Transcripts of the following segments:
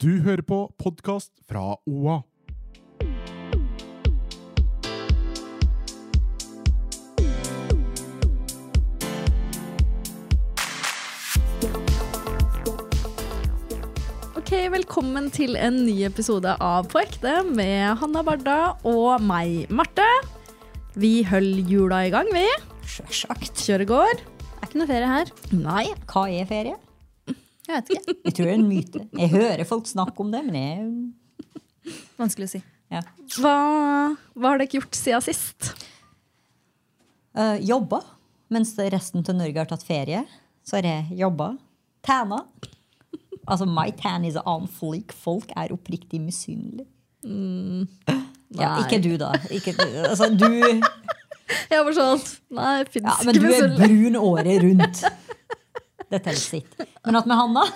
Du hører på podkast fra OA. Ok, Velkommen til en ny episode av På ekte med Hanna Barda og meg, Marte. Vi holder jula i gang, vi. Sjølsagt. Kjøret går. Det er ikke noe ferie her. Nei. Hva er ferie? Jeg vet ikke. Jeg tror det er en myte. Jeg hører folk snakke om det, men jeg Vanskelig å si. ja. Hva, hva har dere gjort siden sist? uh, jobba. Mens resten av Norge har tatt ferie, så har jeg jobba. Tæna. Altså, my tan is on fleek. Folk er oppriktig misunnelige. Ja, ikke du, da. Ikke du. Altså, du Jeg var sånn Nei, fins ja, Men du er brun året rundt. Det teller sitt. Men at med Hanna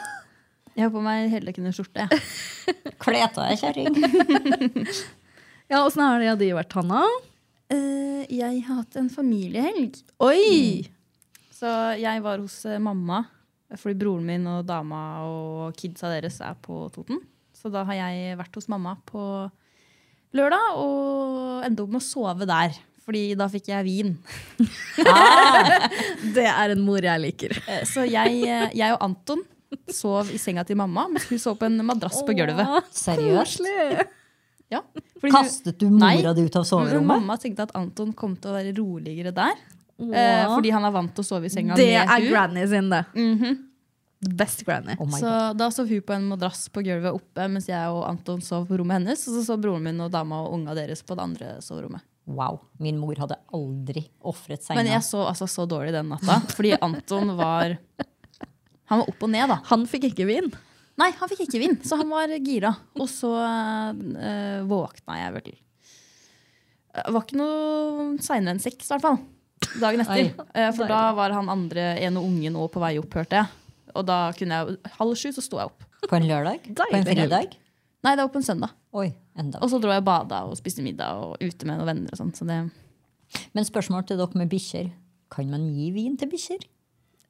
Jeg har på meg heldekkende skjorte. Kle av deg, kjerring. Ja, Åssen har det de vært, Hanna? Uh, jeg har hatt en familiehelg. Oi! Så jeg var hos eh, mamma fordi broren min og dama og kidsa deres er på Toten. Så da har jeg vært hos mamma på lørdag og endte opp med å sove der. Fordi da fikk jeg vin. Det er en mor jeg liker. Eh, Så jeg, eh, jeg og Anton sov i senga til mamma, mens hun sov på en madrass på gulvet. Seriøst? Ja, fordi Kastet du mora Nei. di ut av soverommet? soverommet? mamma tenkte at Anton kom til å være roligere der. Eh, fordi han er vant til å sove i senga Det med er granny sin, det. Mhm. Best granny. Oh Så God. da sov hun på en madrass på gulvet oppe, mens jeg og Anton sov på rommet hennes. Og så sov broren min og dama og unga deres på det andre soverommet. Wow. Min mor hadde aldri ofret senga. Men jeg så altså så dårlig den natta, fordi Anton var Han var opp og ned, da. Han fikk ikke vin. Nei, han fikk ikke vin, så han var gira. Og så øh, våkna jeg vel. Det var ikke noe seinere enn seks, i hvert fall. Dagen etter. Oi. for da var han andre, en og ungen, òg på vei opp, hørte jeg. Og da kunne jeg halv sju, så sto jeg opp. På en lørdag? På en fredag? Nei, det var på en søndag. Oi, enda. Og så dro jeg og bada og spiste middag og ute med noen venner. og sånn. Så det, Men spørsmål til dere med bikkjer. Kan man gi vin til bikkjer?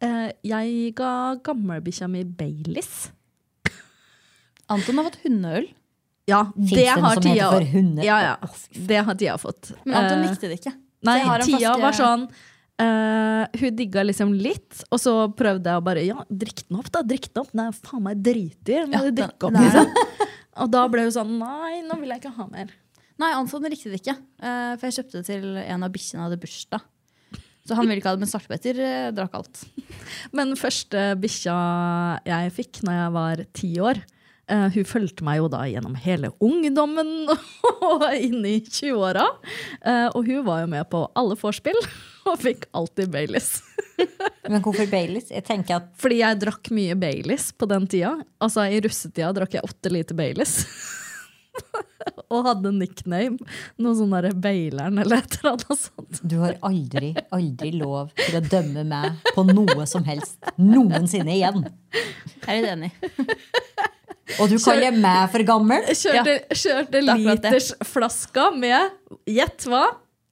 Eh, jeg ga gamlebikkja mi Baileys. Anton har fått hundeøl, Ja, det har for? Ja, ja. Det har Tia fått. men Anton Eh, likte det ikke. Nei, Tia var sånn eh, Hun digga liksom litt, og så prøvde jeg å bare Ja, drikk den opp, da. Drikk den opp. Den er faen meg dritdyr. Må Ja, du drikke opp, liksom. Og da ble hun sånn Nei, nå vil jeg ikke ha mer. Nei, Anton likte det ikke. eh, for jeg kjøpte det til en av bikkjene hadde bursdag. Så han ville ikke ha det, men Svartpetter eh, drakk alt. Men første bikkja jeg fikk når jeg var ti år, eh, hun fulgte meg jo da gjennom hele ungdommen og inn i 20-åra. Uh, og hun var jo med på alle vorspiel og fikk alltid Baileys. Men hvorfor Baileys? Jeg tenker at Fordi jeg drakk mye Baileys på den tida. Altså I russetida drakk jeg åtte liter Baileys. og hadde nickname. Noe sånn derre Baileren eller et eller annet sånt. du har aldri, aldri lov til å dømme meg på noe som helst noensinne igjen. Jeg er litt enig. Og du kaller meg for gammel? Kjørte, kjørte er litersflaska med Gjett hva?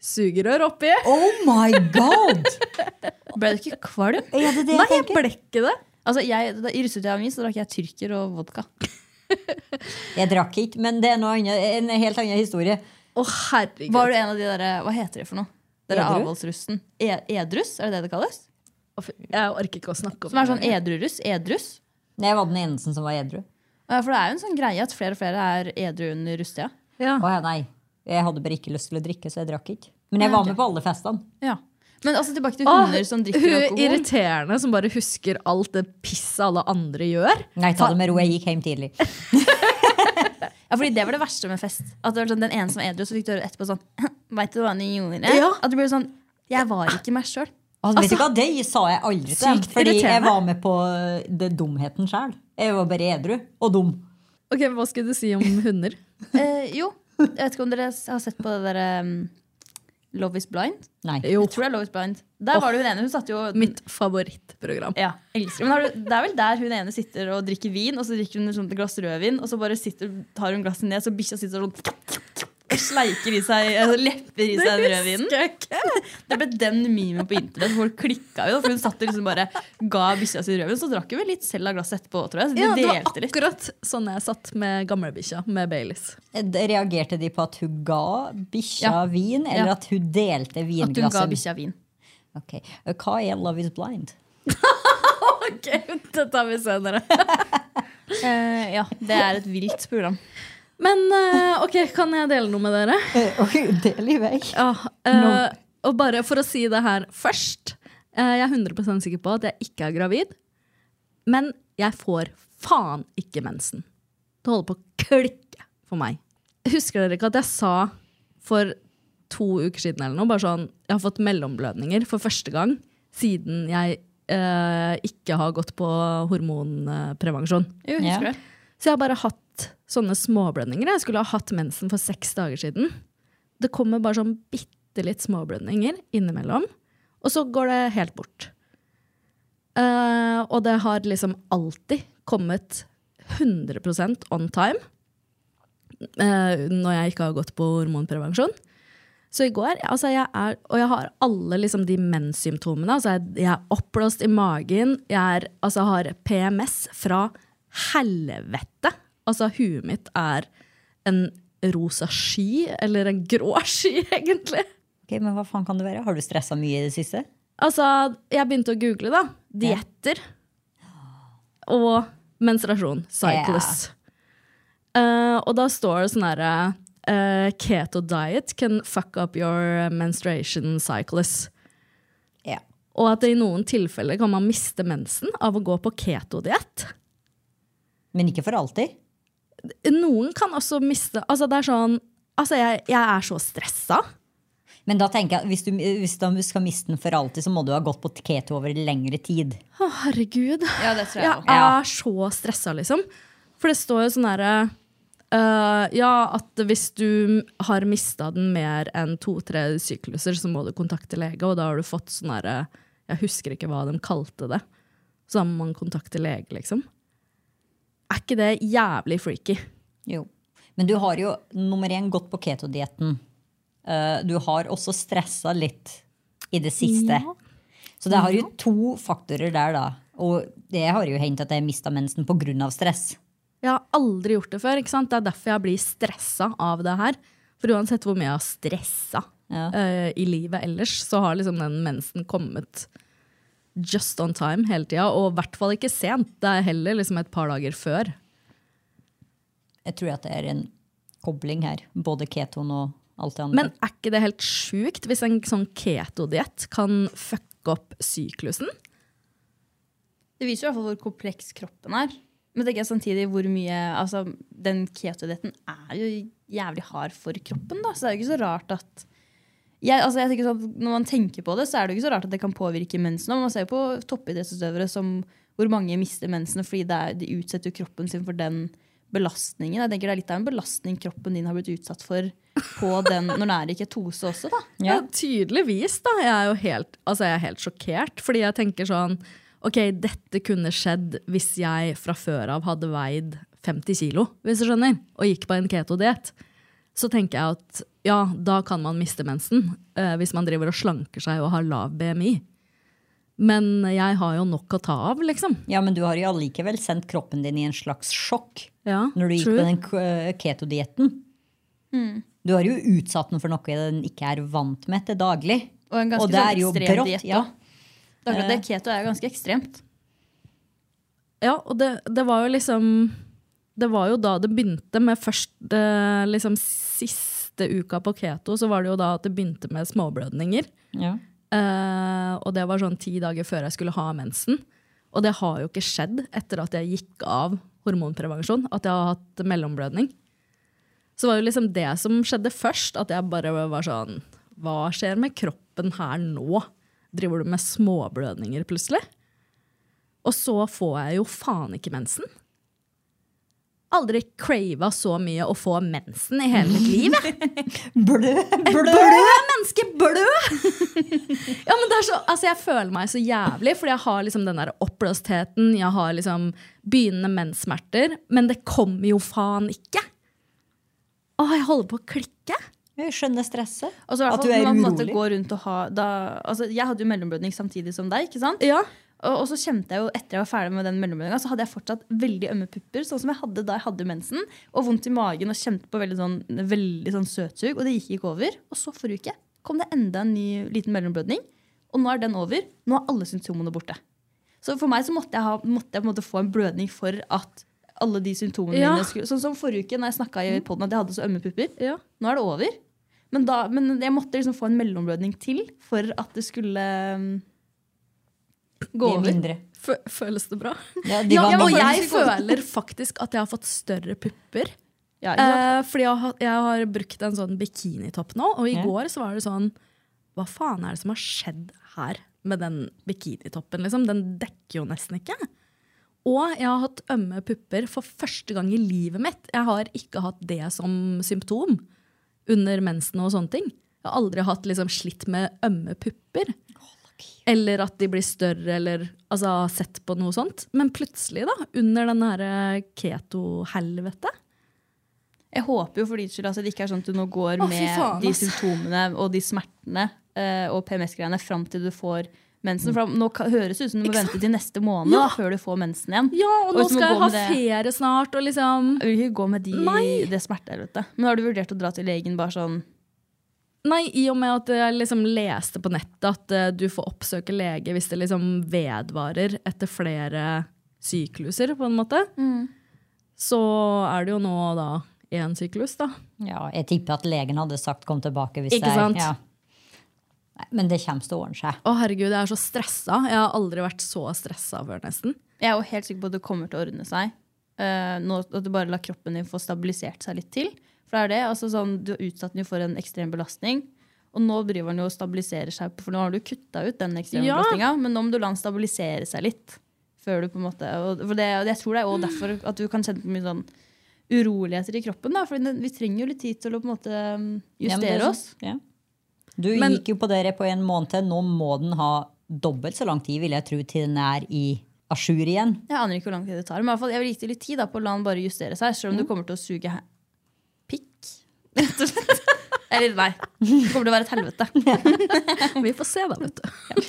Sugerør oppi. Oh my god! Ble du ikke kvalm? Er det det Nei, jeg jeg ble ikke det. Altså, jeg, da, I russetida mi så drakk jeg tyrker og vodka. Jeg drakk ikke, men det er noe annet, en helt annen historie. Å, herregud. Var du en av de der, Hva heter det for noe? Dere er avholdsrussen. E edrus, er det det det kalles? Jeg orker ikke å snakke om Som er sånn det. edruruss? Edrus? Jeg var den eneste som var edru. Ja, For det er jo en sånn greie at flere og flere er edru under russetida. Ja. Å ja, nei. Jeg hadde bare ikke lyst til å drikke, så jeg drakk ikke. Men jeg Nei, var med på alle festene. Ja. Men altså tilbake til Åh, hunder som drikker hun alkohol. irriterende som bare husker alt det pisset alle andre gjør. Nei, ta det med ro, jeg gikk hjem tidlig. Ja, fordi Det var det verste med fest. At det var sånn, Den ene som var edru, så fikk du høre etterpå sånn Veit du hva han gjorde? Ja. At det ble sånn Jeg var ikke meg sjøl. Altså, vet du hva, Det sa jeg aldri til dem, fordi jeg var med på det dumheten sjøl. Jeg var bare edru og dum. Ok, Hva skulle du si om hunder? Eh, jo, jeg vet ikke om dere har sett på det derre um, Love is blind? Nei. Jo, Jeg tror det er Love is blind. Der var det hun ene. Hun satt jo mitt favorittprogram. ja, elsker. Men har du, det er vel der hun ene sitter og drikker vin, og så drikker hun et glass rødvin, og så bare sitter, tar hun glasset ned, så bikkja sitter sånn og sleiker i seg altså, lepper i seg rødvinen. Det ble den memen på internett. Folk klikka jo, for hun satt og liksom bare ga bikkja si rødvin. Så drakk hun vel litt selv av glasset etterpå, tror jeg. Så de Ja, det var akkurat litt. sånn jeg satt med gamlebikkja med Baileys. Eh, Reagerte de på at hun ga bikkja Ja. vin, eller Ja. at hun delte At hun ga vinglasset? bikkja vin. Ok. Eh, Hva er Love is blind? Ok, det tar vi senere. uh, ja, det er et vilt program. Men uh, ok, kan jeg dele noe med dere? Ok, del i vei. Ja, eh, og bare for å si det her først. Uh, jeg er 100% sikker på at jeg ikke er gravid. Men jeg får faen ikke mensen. Det holder på å klikke for meg. Husker dere ikke at jeg sa for to uker siden eller noe, bare sånn, jeg har fått mellomblødninger for første gang siden jeg eh, ikke har gått på hormonprevensjon. Jo, Ja. husker du? Så jeg har bare hatt sånne småblødninger. Jeg skulle ha hatt mensen for seks dager siden. Det kommer bare sånn bitte litt småblødninger innimellom, og så går det helt bort. Uh, og det har liksom alltid kommet 100 on time eh, når jeg ikke har gått på hormonprevensjon. Så i går, altså jeg er, og jeg har alle liksom de menssymptomene. Altså jeg, er oppblåst i magen, jeg er, altså har PMS fra helvete. Altså huet mitt er en rosa sky, eller en grå sky, egentlig. Ok, men hva faen kan det være? Har du stressa mye i det siste? Altså, jeg begynte å google, da. Dietter. Og menstruasjon. Cyclus. Uh, og da står det sånn herre uh, Keto diet can fuck up your menstruation cyclus. Ja. Og at i noen tilfeller kan man miste mensen av å gå på ketodiett. Men ikke for alltid. Noen kan også miste Altså, det er sånn Altså, jeg, jeg er så stressa. Men da tenker jeg, hvis du, hvis du skal miste den for alltid, så må du ha gått på keto over lengre tid. Å, herregud. Ja, det tror jeg Jeg er så stressa, liksom. For det står jo sånn herre Uh, Ja, at hvis du har mista den mer enn to-tre sykluser, så må du kontakte lege, og da har du fått sånn herre Jeg husker ikke hva de kalte det. Så da må man kontakte lege, liksom. Er ikke det jævlig freaky? Jo. Men du har jo nummer én gått på ketodietten. Uh, du har også stressa litt i det siste. Ja. Så det har jo to faktorer der, da. Og det har jo hendt at jeg mista mensen pga. stress. Jeg har aldri gjort det før. ikke sant? Det er derfor jeg blir stressa av det her. For uansett hvor mye jeg har stressa Ja. uh, i livet ellers, så har liksom den mensen kommet just on time hele tida. Og i hvert fall ikke sent. Det er heller liksom et par dager før. Jeg tror at det er en kobling her. Både ketoen og alt det andre. Men er ikke det helt sjukt hvis en sånn ketodiett kan fucke opp syklusen? Det viser jo i hvert fall hvor kompleks kroppen er. Men tenker jeg samtidig hvor mye altså, Den ketodietten er jo jævlig hard for kroppen. da, Så det er jo ikke så rart at jeg, altså, jeg tenker sånn, Når man tenker på det, så er det jo ikke så rart at det kan påvirke mensen. Man ser jo på toppidrettsutøvere som hvor mange mister mensen fordi det er, de utsetter kroppen sin for den belastningen. Jeg tenker Det er litt av en belastning kroppen din har blitt utsatt for på den, når det er i ketose også. da. Ja, tydeligvis. da. Jeg er jo helt, altså jeg er helt sjokkert. Fordi jeg tenker sånn Ok, dette kunne skjedd hvis jeg fra før av hadde veid 50 kilo, hvis du skjønner, og gikk på en ketodiett. Så tenker jeg at ja, da kan man miste mensen eh, hvis man driver og slanker seg og har lav BMI. Men jeg har jo nok å ta av, liksom. Ja, men du har jo allikevel sendt kroppen din i en slags sjokk Ja, når du gikk true. på den ketodietten. Mm. Du har jo utsatt den for noe den ikke er vant med til daglig. Og en ganske Og det sånn er jo ekstrem diett ja. Det akkurat det, Keto er ganske ekstremt. Ja, og det, det var jo liksom Det var jo da det begynte med først eh, liksom siste uka på keto, så var det jo da at det begynte med småblødninger. Ja. Uh, og det var sånn ti dager før jeg skulle ha mensen. Og det har jo ikke skjedd etter at jeg gikk av hormonprevensjon, at jeg har hatt mellomblødning. Så var jo liksom det som skjedde først, at jeg bare var sånn Hva skjer med kroppen her nå? Driver du med småblødninger plutselig? Og så får jeg jo faen ikke mensen. Aldri crava så mye å få mensen i hele mitt liv. Blø, blø. Blø, menneske, blø! ja, men det er så, altså Jeg føler meg så jævlig, fordi jeg har liksom den der oppblåstheten. Jeg har liksom begynnende menssmerter. Men det kommer jo faen ikke. Å, jeg holder på å klikke. Jeg skjønner stresset. Altså, så At du er en måte urolig. rundt og ha, da, altså Jeg hadde jo mellomblødning samtidig som deg. ikke sant? Ja. Og, så kjente jeg jo etter jeg var ferdig med den mellommeldinga, så hadde jeg fortsatt veldig ømme pupper. Sånn som jeg hadde da jeg hadde mensen. Og vondt i magen og kjente på veldig sånn, veldig sånn søtsug. Og det gikk ikke over. Og så forrige uke kom det enda en ny liten mellomblødning. Og nå er den over. Nå er alle symptomene borte. Så for meg så måtte jeg, ha, måtte jeg på en måte få en blødning for at alle de symptomene Ja. mine skulle Sånn som forrige uke når jeg snakka i podden at jeg hadde så ømme pupper. Ja. Nå er det over. Men, da, men jeg måtte liksom få en mellomblødning til for at det skulle gå er over. Føles det bra? Ja, de Ja, var og jeg føler faktisk at jeg har fått større pupper. Ja? Eh, fordi jeg har, jeg har brukt en sånn bikinitopp nå, og i Ja. går så var det sånn Hva faen er det som har skjedd her med den bikinitoppen? Liksom? Den dekker jo nesten ikke. Og jeg har hatt ømme pupper for første gang i livet mitt. Jeg har ikke hatt det som symptom under mensen og sånne ting. Jeg har aldri hatt liksom, slitt med ømme pupper. Eller at de blir større, eller altså, sett på noe sånt. Men plutselig, da, under den her keto-helvete Jeg håper jo for din skyld altså, det ikke er sånn at du nå går Åh, med faen, de symptomene og de smertene uh, og PMS-greiene fram til du får mensen. For nå høres det ut som du må vente til neste måned Ja. da, før du får mensen igjen. Ja, og nå du må skal jeg ha ferie snart, og liksom Jeg vil ikke gå med de, Nei. det smertehelvetet. Men har du vurdert å dra til legen bare sånn Nei, i og med at jeg liksom leste på nettet at eh, du får oppsøke lege hvis det liksom vedvarer etter flere sykluser, på en måte. Mm. Så er det jo nå da én syklus, da. Ja, jeg tipper at legen hadde sagt 'kom tilbake'. hvis Ikke det er, sant? Ja. Nei, men det kommer til å ordne seg. Å herregud, jeg er så stressa. Jeg har aldri vært så stressa før, nesten. Jeg er jo helt sikker på at det kommer til å ordne seg. Uh, nå, at du bare lar kroppen din få stabilisert seg litt til. For det er det, altså sånn, Du har utsatt den jo for en ekstrem belastning. Og nå driver den jo og stabiliserer seg, for nå har du kutta ut den ekstreme Ja. belastninga. Men nå må du la den stabilisere seg litt. Før du på en måte, og for det, og jeg tror det er også derfor at du kan kjenne på mye sånn uroligheter i kroppen. Da, for vi trenger jo litt tid til å på en måte justere Ja, sånn- oss. Ja. Du Men- gikk jo på dere på en måned. Nå må den ha dobbelt så lang tid, vil jeg tro, til den er i a jour igjen. Jeg aner ikke hvor lang tid det tar. Men i hvert fall, jeg vil gi det litt tid da, på å la den bare justere seg, selv om du kommer til å suge he- pikk. Rett og slett. Eller nei. Det kommer til å være et helvete. Vi får se, da, vet du.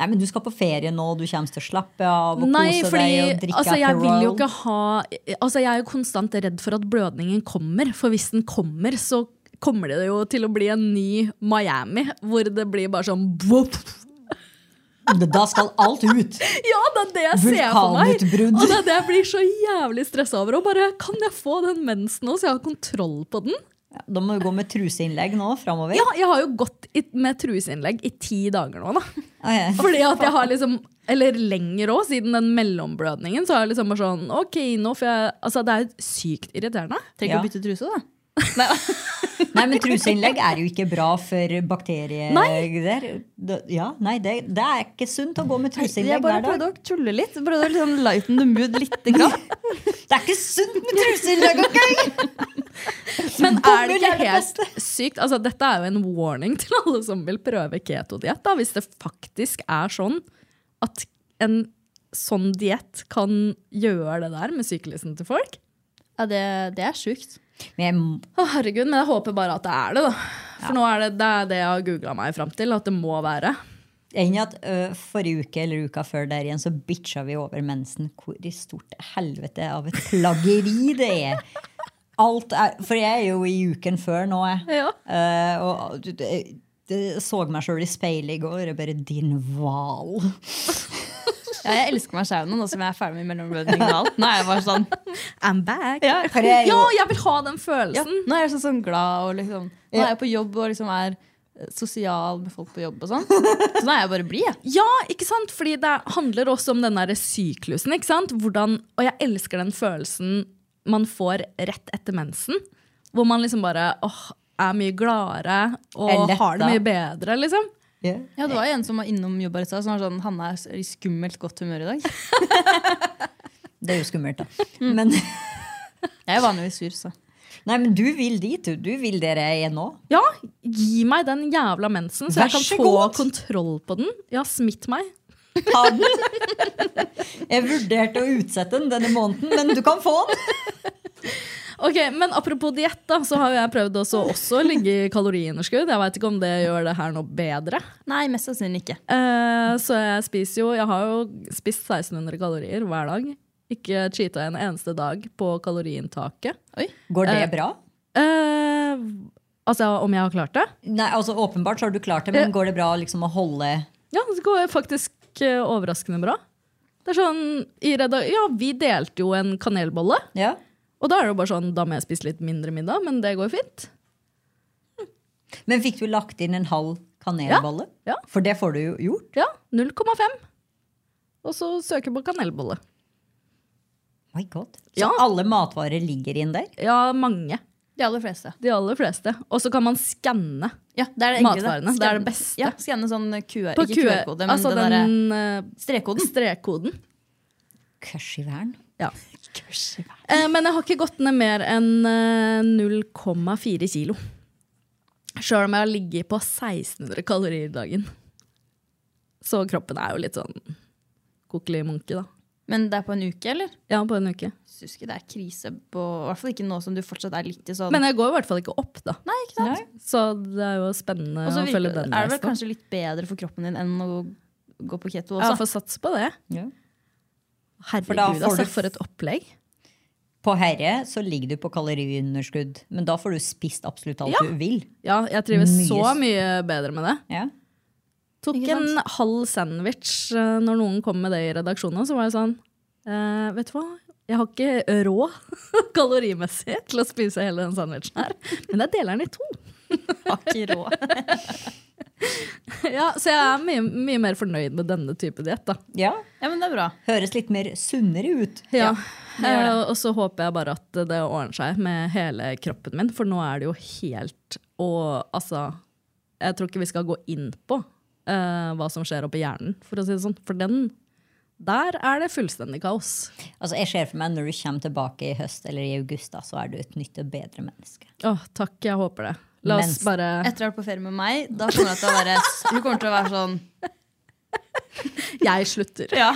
Nei, men Du skal på ferie nå, du kommer til å slappe av og Nei, kose fordi deg og drikke altså, jeg vil jo ikke ha Altså, jeg er jo konstant redd for at blødningen kommer. For hvis den kommer, så kommer det jo til å bli en ny Miami, hvor det blir bare sånn boop. Da skal alt ut! Ja, det er det jeg ser for meg! Og det er det jeg blir så jævlig stressa over. Og bare, kan jeg få den mensen nå, så jeg har kontroll på den? Ja, Da må du gå med truseinnlegg nå framover. Ja, jeg har jo gått i, med truseinnlegg i ti dager nå, da. Ah, ja. Fordi at jeg har liksom Eller lenger òg, siden den mellomblødningen. Så har jeg liksom bare sånn OK, nå får jeg Altså, det er jo sykt irriterende. Trenger Ja. å bytte truse, da. Nei, men truseinnlegg er jo ikke bra for bakterier. Nei. Ja, nei, det, det er ikke sunt å gå med Jeg truseinnlegg hver dag. prøvde å tulle litt. Prøvde å liksom lighten the mood lite grann. Det er ikke sunt med truseinnlegg! ok? Men er det ikke helt sykt? Altså, dette er jo en warning til alle som vil prøve ketodiett. Hvis det faktisk er sånn at en sånn diett kan gjøre det der med syklusen til folk. Ja, det, det er sjukt. Men Å, herregud, Men jeg håper bare at det er det. da. For nå er det, det er det jeg har googla meg fram til. At det må være. Enn at ø, Forrige uke eller uka før der igjen så bitcha vi over mensen. Hvor i stort helvete av et plaggeri det er. Alt er, For jeg er jo i uken før nå, jeg. Ja. Uh, og det så meg sjøl i speilet i går. og bare Din hval. Ja, jeg elsker meg sjøl nå, nå som jeg er ferdig med mellomblødning og alt. Nå er jeg bare sånn I'm back. Ja, jeg jo... Ja, jeg vil ha den ja, følelsen. nå er jeg sånn, sånn glad og liksom Nå er jeg på jobb og liksom er eh, sosial med folk på jobb og sånn. Så nå er jeg bare blid, jeg. Ja, ikke sant? Fordi det handler også om den der syklusen. ikke sant? Hvordan, og jeg elsker den følelsen man får rett etter mensen. Hvor man liksom bare åh, er mye gladere og har det mye bedre. liksom. Yeah. Ja, Det var en som var innom jobb her i stad, som var sånn Hanne er i skummelt godt humør i dag. Det er jo skummelt, da. Men Jeg er vanligvis sur, så. Nei, men du vil dit, du. Du vil der jeg er nå. Ja, gi meg den jævla mensen, så så jeg kan få god. kontroll på den. Ja, smitt meg. Ta den. Jeg vurderte å utsette den denne måneden, men du kan få den. Ok, Men apropos diett, da, så har jeg prøvd også, også å ligge i kaloriunderskudd. Jeg veit ikke om det gjør det her noe bedre. Nei, mest sannsynlig ikke. Eh, så jeg spiser jo Jeg har jo spist 1600 kalorier hver dag. Ikke cheata en eneste dag på kaloriinntaket. Går det Eh, bra? Eh, altså om jeg har klart det? Nei, altså Åpenbart så har du klart det, men går det bra liksom å holde Ja, det går faktisk eh, overraskende bra. Det er sånn, i reda Ja, vi delte jo en kanelbolle. Ja. Og da er det jo bare sånn, da må jeg spise litt mindre middag, men det går fint. Men fikk du lagt inn en halv kanelbolle? Ja. For det får du jo gjort. Ja, 0,5. Og så søker på kanelbolle. My God. Så Ja. alle matvarer ligger inn der? Ja, mange. De aller fleste. De aller fleste. Og så kan man skanne Ja, det er det matvarene. Det er det beste. Ja, Skanne sånn QR, På ikke QR, QR-kode, men altså den den eh, strekkoden. strekkoden. Kørsivern. Ja. Eh, men jeg har ikke gått ned mer enn eh, 0,4 kilo. Sjøl om jeg har ligget på 1600 kalorier dagen. Så kroppen er jo litt sånn kokelig munke, da. Men det er på en uke, eller? Ja, på en uke. Syns ikke det er krise på I hvert fall ikke nå som du fortsatt er litt i sånn Men jeg går i hvert fall ikke opp, da. Nei, ikke sant? Så det er jo spennende Også, å følge den er det vel kanskje litt bedre for kroppen din enn å gå på keto Ja, også? får satse på det. Ja. For Herregud, får altså, for et opplegg. På herre så ligger du på kaloriunderskudd, men da får du spist absolutt alt Ja. du vil. Ja, jeg trives Mye så mye bedre med det. Ja. Tok en halv sandwich eh, når noen kom med det i redaksjonen. Så var jeg sånn eh, Vet du hva? Jeg har ikke råd kalorimessig til å spise hele den sandwichen her. Men jeg deler den i to. Har ikke råd. Ja, så jeg er mye, mye mer fornøyd med denne type diett. ja. Ja, men det er bra. Høres litt mer sunnere ut. Ja. det gjør det. Eh, og så håper jeg bare at det ordner seg med hele kroppen min, for nå er det jo helt Og altså Jeg tror ikke vi skal gå inn på eh, hva som skjer oppi hjernen, for å si det sånn. For den Der er det fullstendig kaos. Altså, jeg ser for meg Når du kommer tilbake i høst eller i august, da, så er du et nytt og bedre menneske. Åh, takk, jeg håper det. La oss Mens- bare Etter å ha vært på ferie med meg, da kommer jeg til å være Hun kommer til å være sånn Jeg slutter. Ja,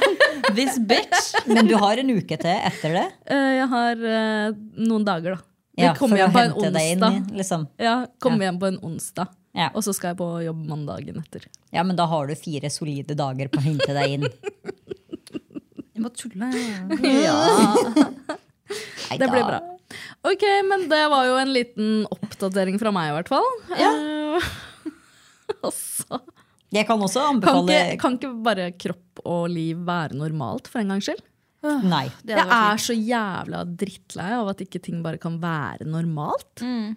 this bitch. Men du har en uke til etter det. Eh, jeg har eh, noen dager, da. Vi Ja, kommer for å hjem på en hente deg inn onsdag. i- Liksom. Ja, kommer Ja. hjem på en onsdag. Ja. Og så skal jeg på jobb mandagen etter. ja, men da har du fire solide dager på å hente deg inn. Jeg bare tuller. Det blir bra. Ok, men det var jo en liten oppdatering fra meg, i hvert fall. Ja. altså. Jeg kan også kan ikke, kan ikke bare kropp og liv være normalt, for en gangs skyld? Nei. Det Jeg er så jævla drittlei av at ikke ting bare kan være normalt. Mm.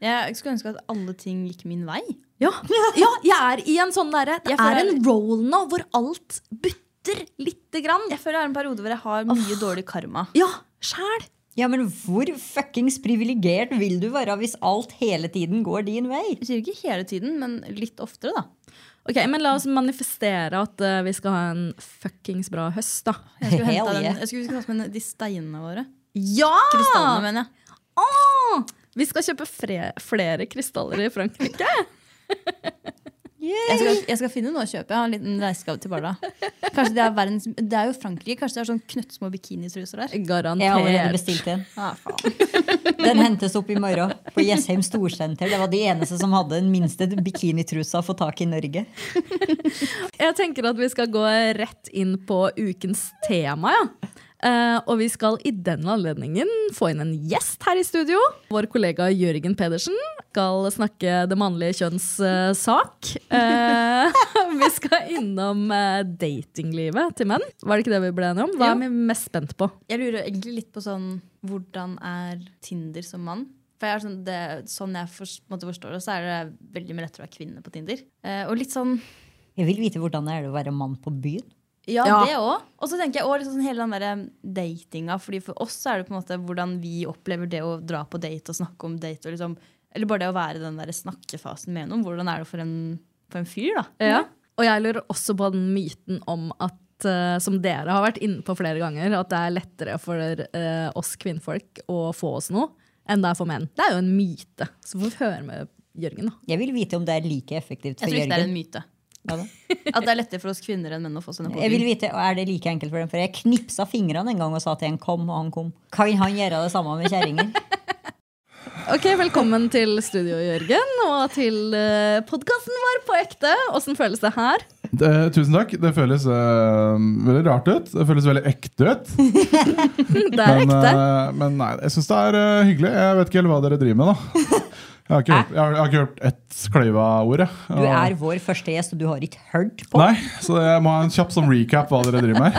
Jeg skulle ønske at alle ting gikk min vei. Ja, ja jeg er i en sånn derre Det er en roll nå hvor alt butter lite grann. Jeg føler det er en periode hvor jeg har mye dårlig karma. Ja, sjæl. Ja, men hvor fuckings privilegert vil du være hvis alt hele tiden går din vei? Jeg sier ikke hele tiden, men litt oftere, da. Ok, men La oss manifestere at uh, vi skal ha en fuckings bra høst, da. Jeg skulle hente yeah. den. Jeg skulle med de steinene våre. Ja! Krystallene, mener jeg. Åh! Vi skal kjøpe flere krystaller i Frankrike. Jeg skal, jeg skal finne noe å kjøpe. Jeg har en liten reisegave til Barda. Kanskje det er verdens Det er jo Frankrike. Kanskje det er sånn knøttsmå bikinitruser der. Garantert. Jeg har allerede bestilt en. Ah. Den hentes opp i morgen på Jessheim Storsenter. Det var de eneste som hadde den minste bikinitrusa å få tak i Norge. Jeg tenker at vi skal gå rett inn på ukens tema. Ja. Eh, og vi skal i den anledningen få inn en gjest her i studio. Vår kollega Jørgen Pedersen skal snakke det mannlige kjønns eh, sak. Eh, vi skal innom datinglivet til menn. Var det ikke det vi ble enige om? Hva er vi mest spent på? Jeg lurer egentlig litt på sånn Hvordan er Tinder som mann? For jeg er sånn, det, sånn jeg for, forstår det, så er det veldig mye lettere å være kvinne på Tinder. Eh, og litt sånn Jeg vil vite hvordan det er å være mann på byen. Ja, Ja. det òg. Og så tenker jeg også liksom sånn hele den der datinga. Fordi for oss er det på en måte hvordan vi opplever det å dra på date og snakke om date. Og liksom, eller bare det å være i den der snakkefasen med noen. Hvordan er det for en, for en fyr, da? Ja. Og jeg lurer også på den myten om at eh, som dere har vært inne på flere ganger, at det er lettere for uh, oss kvinnfolk å få oss noe enn det er for menn. Det er jo en myte. Så får vi høre med Jørgen, da. Jeg vil vite om det er like effektivt for Jørgen. Jeg tror ikke det er en myte. Ja da. At det er lettere for oss kvinner enn menn å få sånne en Jeg vil vite, og Er det like enkelt for dem? For jeg knipsa fingrene en gang og sa til en kom, og han kom. Kan han gjøre det samme med kjerringer? Ok, Velkommen til studio, Jørgen, og til uh, podkasten vår på ekte. Åssen føles det her? Det, tusen takk. Det føles uh, veldig rart ut. Det føles veldig ekte ut. Det er Men, ekte. Uh, men nei, jeg syns det er uh, hyggelig. Jeg vet ikke helt hva dere driver med, da. Jeg har ikke hørt, jeg har, jeg har ikke hørt ett kløyva ord. jeg. Du er vår første gjest, og du har ikke hørt på. Nei, så jeg må ha en kjapp sånn recap hva dere driver med.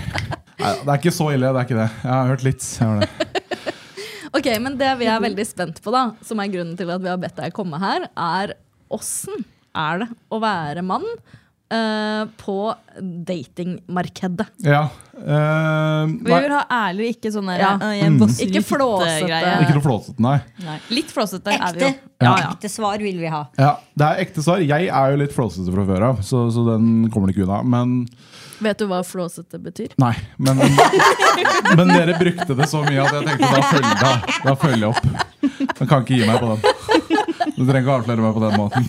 Nei, det er ikke så ille. det er ikke det. Jeg har hørt litt. Jeg har det. Ok, men Det vi er veldig spent på, da, som er grunnen til at vi har bedt deg komme her, er åssen er det å være mann eh, på datingmarkedet? Ja. Uh, Vi nei, vil ha ærlig, ikke sånn Ja. «Å, jeg Ikke ut», flåsete. ikke noe flåsete, nei. Litt flåsete er vi jo. Ja, ja. Ekte svar vil vi ha. Ja, Det er ekte svar. Jeg er jo litt flåsete fra før av, så, så den kommer det ikke unna. Men Vet du hva flåsete betyr? Nei, men, men dere brukte det så mye at jeg tenkte da følger, da, da følger jeg opp. Jeg kan ikke gi meg på den. Du trenger ikke avsløre meg på den måten.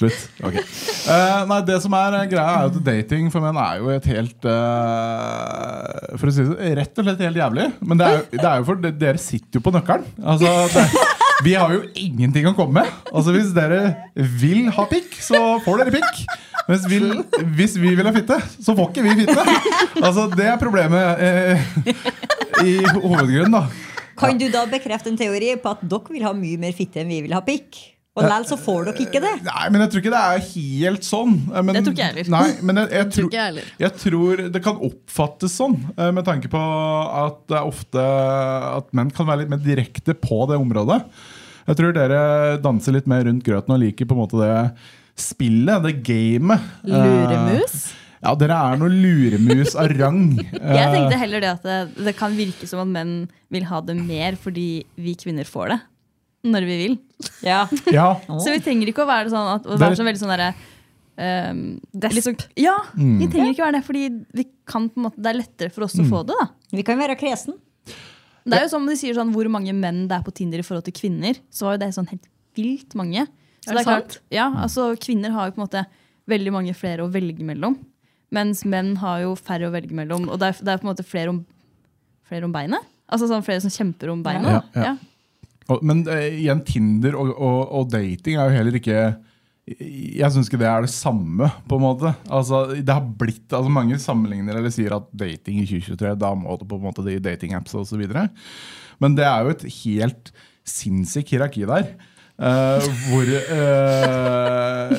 Slutt. Ok. Uh, nei, det som er eh, greia, er at dating for menn er jo et helt uh, For å si det sånn, rett og slett helt jævlig. Men det er, jo- det er jo for det- dere sitter jo på nøkkelen. Altså, det, vi har jo ingenting å komme med. Altså, hvis dere vil ha pikk, så får dere pikk. Hvis vil, hvis vi vil ha fitte, så får ikke vi fitte. Altså, det er problemet uh, i hovedgrunnen, da. Kan du da bekrefte en teori på at dere vil ha mye mer fitte enn vi vil ha pikk? Og likevel så får dere ikke det. Nei, men jeg tror ikke det er helt sånn. Eh, Men, Det tror ikke jeg heller. Nei, men jeg, jeg, Tror tror, jeg tror det kan oppfattes sånn, eh, med tanke på at det er ofte at menn kan være litt mer direkte på det området. Jeg tror dere danser litt mer rundt grøten og liker på en måte det spillet, det gamet. Eh, Luremus? Ja, dere er noe luremus av rang. Jeg tenkte heller det at det, det kan virke som at menn vil ha det mer fordi vi kvinner får det. Når vi vil. Ja. Ja, Så vi trenger ikke å være sånn at, å er- være så veldig sånn derre um, liksom, Ja, Mm. vi trenger ikke være det, fordi vi kan på en måte, det er lettere for oss å få det. da Vi kan være kresen. Det er jo som de sier sånn hvor mange menn det er på Tinder i forhold til kvinner. Så var jo det sånn helt vilt mange. Så Er det klart, ja, altså Kvinner har jo på en måte veldig mange flere å velge mellom. Mens menn har jo færre å velge mellom. Og det er, det er på en måte flere om, flere om beinet. Altså sånn flere som kjemper om beinet. Ja, ja. ja. Og- Men uh, igjen, Tinder og, og, og dating er jo heller ikke Jeg syns ikke det er det samme. på en måte Altså, det har blitt, altså Mange sammenligner eller sier at dating i 2023 Da må det på en måte de datingapps videre Men det er jo et helt sinnssykt hierarki der. Uh, hvor uh,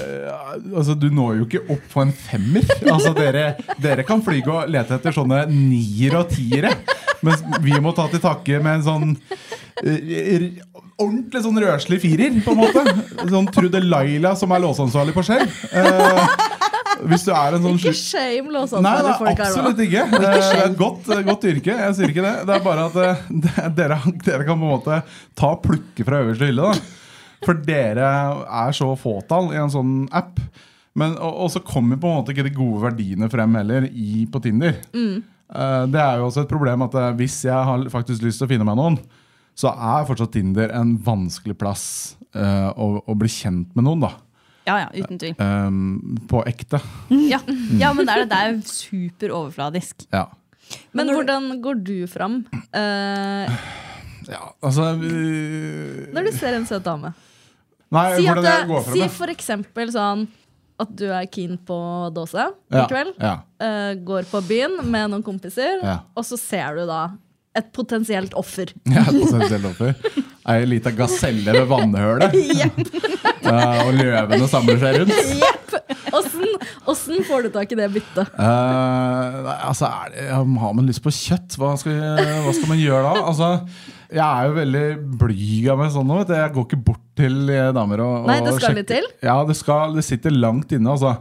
Altså, du når jo ikke opp på en femmer. Altså, dere, dere kan fly og lete etter sånne nier og tiere. Mens vi må ta til takke med en sånn ordentlig sånn røslig firer, på en måte. Sånn Trude Laila som er låseansvarlig på Skjell. Eh, hvis du er en sånn Ikke shame Nei, låseansvarlige folk her absolutt ikke. Eh, Det er et godt, godt yrke. Jeg sier ikke det. Det er bare at eh, det- dere, dere kan på en måte ta plukke fra øverste hylle. da For dere er så fåtall i en sånn app. Men, og, og så kommer på en måte ikke de gode verdiene frem heller i, på Tinder. Eh, det er jo også et problem at eh, hvis jeg har faktisk lyst til å finne meg noen, så er fortsatt Tinder en vanskelig plass uh, å, å bli kjent med noen. da Ja, ja, uten tvil. Um, På ekte. Ja, ja men det er, det er super overfladisk. Ja. Men hvordan går du fram Uh, ja altså uh, når du ser en søt dame? Nei, Si, at hvordan jeg det, går fram si for eksempel sånn at du er keen på dåse Ja, i kveld. ja. Uh, går på byen med noen kompiser, Ja. og så ser du da et potensielt offer. Ja, et potensielt offer. Ei lita gaselle ved vannhølet. uh, og løvene samler seg rundt. Jepp! Åssen får du tak i det byttet? Uh, altså, det, Har man lyst på kjøtt? Hva skal, hva skal man gjøre da? Altså, jeg er jo veldig blyg av meg sånn nå. Jeg går ikke bort til eh, damer og, Nei, det skal litt til? Ja, det, skal, det sitter langt inne. altså.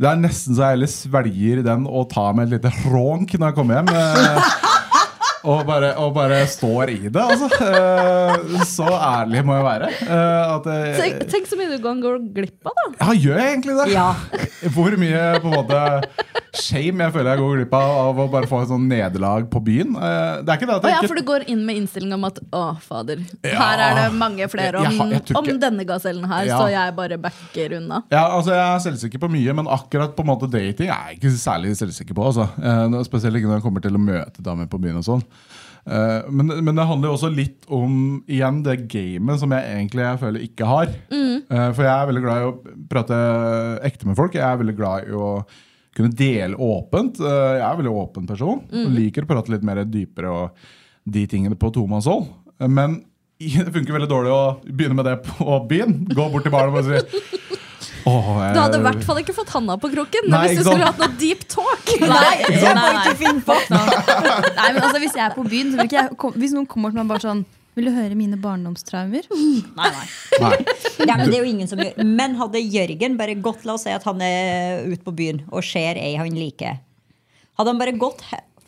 Det er nesten så jeg heller svelger den og tar meg et lite ronk når jeg kommer hjem. og, bare, og bare står i det, altså. Eh, så ærlig må jeg være. Eh, jeg, Tenk, tenk så mye du kan gå glipp av, da. ja, gjør jeg egentlig det? Ja. Hvor mye på en måte shame jeg føler jeg går glipp av av å bare få et sånn nederlag på byen. Eh, Det er ikke det at Å ja, jeg for du går inn med innstilling om at å, fader, Ja. her er det mange flere om, Jeg- jeg jeg om denne gasellen her, Ja. så jeg bare backer unna. Ja, altså Jeg er selvsikker på mye, men akkurat på en måte dating er jeg ikke særlig selvsikker på. Altså. Eh, Spesielt ikke når jeg kommer til å møte damer på byen og sånn. Eh, men, men det handler jo også litt om igjen det gamet som jeg egentlig jeg føler ikke har. Mm. for jeg er veldig glad i å prate ekte med folk. Jeg er veldig glad i å kunne dele åpent. Eh, jeg er en veldig åpen person og liker å prate litt mer dypere og de tingene på tomannshånd. Men det funker veldig dårlig å begynne med det på byen. Gå bort til baren og bare si Åh, jeg, Du hadde i hvert fall ikke fått handa på kroken Nei, hvis du skulle hatt noe deep talk. Nei, nei, nei. No. nei, men altså Hvis jeg er på byen, så vil ikke jeg Hvis noen kommer til meg bare sånn Vil du høre mine barndomstraumer? Nei, nei. Nei. Ja, men det er jo ingen som gjør Men hadde Jørgen bare gått La oss si at han er ute på byen og ser ei han liker. Hadde han bare gått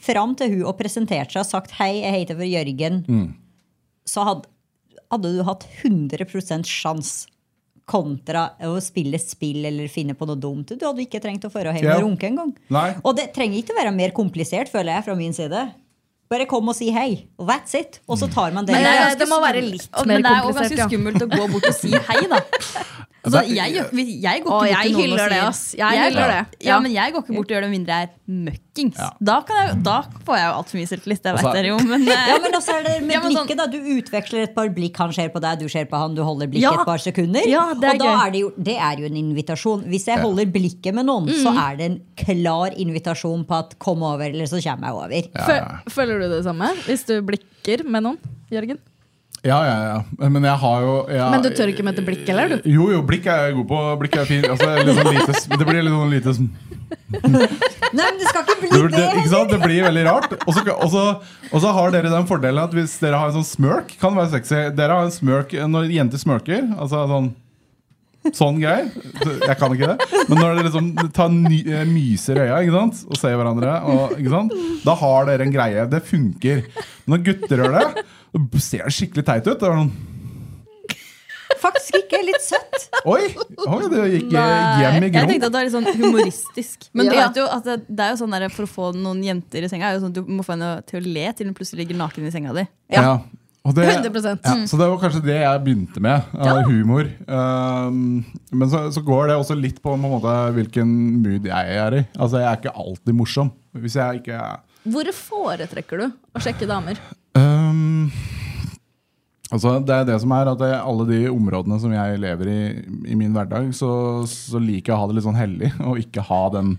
fram til hun og presentert seg og sagt 'hei, jeg heter for Jørgen', så hadde, hadde du hatt 100% sjanse kontra å spille spill eller finne på noe dumt. Du hadde ikke trengt å dra hjem og runke engang. Nei. Og det trenger ikke å være mer komplisert, føler jeg, fra min side. Bare kom og si hei. That's it. Og så tar man det. Men det, er, det må være litt mer mer Men det er jo komplisert. ganske Ja. skummelt å gå bort og si hei, da. Altså, jeg, jeg, jeg går ikke bort til noen og det, sier ass. Jeg hyller det. Ja, Ja. men jeg går ikke bort og gjør det mindre jeg er møkkings. Ja. Da, kan jeg, da får jeg jo altfor mye selvtillit. Det Altså- vet dere jo, men, eh, Ja, men også er det med sånn- blikket da Du utveksler et par blikk, han ser på deg, du ser på han, du holder blikket Ja. et par sekunder. Ja, det er og da gøy. er det, jo, det er jo en invitasjon. Hvis jeg holder blikket med noen, så Mm. er det en klar invitasjon på at 'kom over', eller så kommer jeg over. Fø- Føler du det samme hvis du blikker med noen? Jørgen? Ja, ja, ja. Men jeg har jo jeg, Men du tør ikke møte blikk, eller? du? Jo, jo, blikk er jeg god på. Blikk er fin. Altså, litt sånn lite, det blir litt sånn lite sånn- Nei, men det skal ikke bli det, det! ikke sant? det blir veldig rart. Og så- har dere den fordelen at hvis dere har en sånn smørk, kan det være sexy. Dere har en smørk når jenter smørker. Altså sånn Sånn greier. Jeg kan ikke det. Men når dere liksom tar ny, eh, myser i øya ikke sant? og ser hverandre, og, ikke sant? da har dere en greie. Det funker. Når gutter gjør det, ser det skikkelig teit ut. Det er sånn, Faktisk ikke. Litt søtt. Oi! Oi, det gikk eh, Nei. hjem i grunn. jeg tenkte at det var litt sånn humoristisk. Men du Ja. vet jo at det, det er jo sånn der, For å få noen jenter i senga er jo sånn at Du må få henne til å le til hun plutselig ligger naken i senga di. Ja. Og det, 100%. ja, så det var kanskje det jeg begynte med. av humor. Um, men så, så går det også litt på, på en måte, hvilken mood jeg er i. Altså Jeg er ikke alltid morsom. Hvis jeg ikke er Hvor foretrekker du å sjekke damer? Um, Altså Det er det som er at det, alle de områdene som jeg lever i i min hverdag, så, så liker jeg å ha det litt sånn hellig, og ikke ha den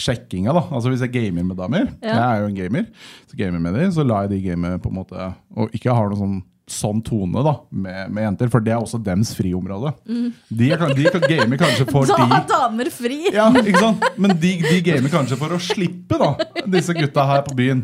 sjekkinga. da Altså Hvis jeg gamer med damer, Ja. jeg er jo en gamer, så gamer jeg med de, så lar jeg de game på en måte og ikke har noen sånn sånn tone da med, med jenter, for det er også dems friområde. De, er, kan- de kan game kanskje for Da de har damer fri! ja, ikke sant? Men de, de gamer kanskje for å slippe da disse gutta her på byen.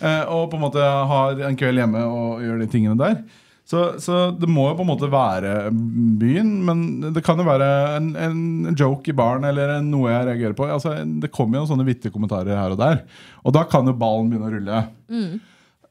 Eh, og på en måte har en kveld hjemme og gjør de tingene der. Så, så det må jo på en måte være byen, men det kan jo være en, en joke i baren eller noe jeg reagerer på. Altså, det kommer jo sånne vittige kommentarer her og der. Og da kan jo ballen begynne å rulle.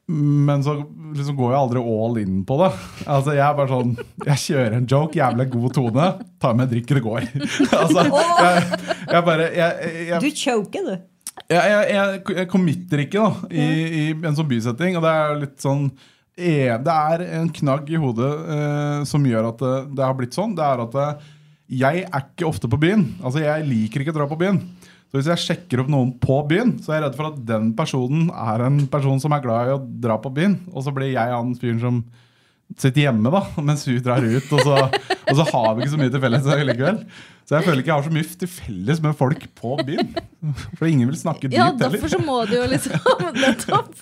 Men så liksom går jeg aldri all in på det. Altså Jeg er bare sånn Jeg kjører en joke, jævlig god tone. Tar med en drikk, det går. altså, jeg, jeg bare jeg, jeg, Du choker, du. Jeg, jeg, jeg, jeg committer ikke da i, i en sånn bysetting. Og det er litt sånn eh, Det er en knagg i hodet eh, som gjør at det, det har blitt sånn. Det er at eh, jeg er ikke ofte på byen. Altså Jeg liker ikke å dra på byen. Så hvis jeg sjekker opp noen på byen, så er jeg redd for at den personen er en person som er glad i å dra på byen. Og så blir jeg han fyren som sitter hjemme da, mens hun drar ut. Og så, og så har vi ikke så mye til felles likevel. Så jeg føler ikke jeg har så mye til felles med folk på byen. For ingen vil snakke dypt Ja, heller. derfor så må du jo liksom nettopp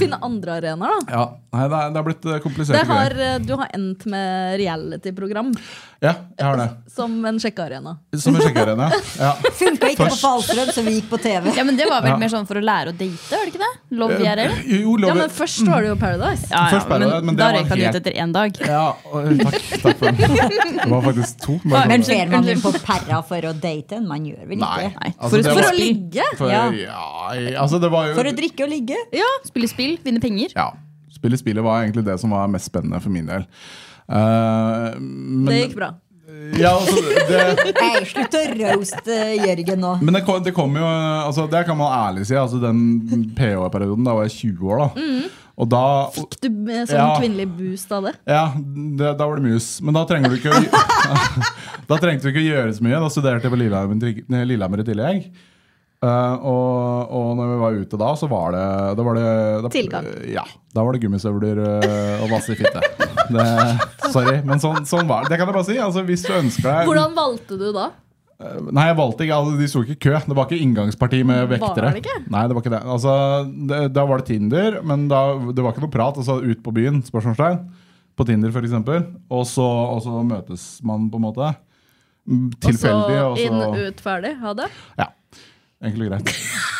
finne andre arenaer, da. Ja, nei, det, er, det er blitt komplisert kompliserte Det har, greier. eh, du har endt med reality-program Ja, jeg har det. som en sjekkearena. Som en sjekkearena. Ja. Funka ikke på Falstrøm, så vi gikk på TV. Ja, men Det var vel Ja. mer sånn for å lære å date, var det ikke det? Love IRL? Eh, Jo, love. Ja, men først var det jo Paradise. Ja, ja, Først men, men det da var røyk han helt- ut etter én dag. ja, og, takk, takk for den. Det var faktisk to. Men ser man på perra for å date en? Man gjør vel ikke Nei, Altså, for, det for, var- å For å ligge! For, Ja. ja, altså det var jo For å drikke og ligge? spille spill, vinne penger. Ja. Spille spillet var egentlig det som var mest spennende for min del. Uh, men, Det gikk bra. Ja, altså, det, Hey, slutt å roaste Jørgen nå. men det kom, det kom jo altså, Det kan man ærlig si. Altså, den PH-perioden, da var jeg 20 år. da Og da Fikk du sånn Ja. kvinnelig boost av det? Ja, det, da var det mus. Men da trenger du ikke å, Da trengte du ikke å gjøre så mye. Da studerte jeg på Lillehammer, Lillehammer i tillegg. Uh, og, og når vi var ute da, så var det, da var det da, Tilgang. Ja, da var det gummistøvler uh, og vasse i fitte. Det, sorry, men sånn, sånn var det. Det kan jeg bare si. Altså, hvis du ønsker deg Hvordan valgte du da? Nei, jeg valgte ikke. Altså, de sto ikke i kø. Det var ikke inngangsparti med vektere. det ikke? Nei, det var ikke det. Altså, det, Da var det Tinder, men da, det var ikke noe prat. Altså, ut på byen, spørsmålstegn. På Tinder, f.eks. Og, så- og så møtes man, på en måte. Tilfeldig. Og Og så inn, ut, ferdig? Ha det? Ja. Enkelt og greit.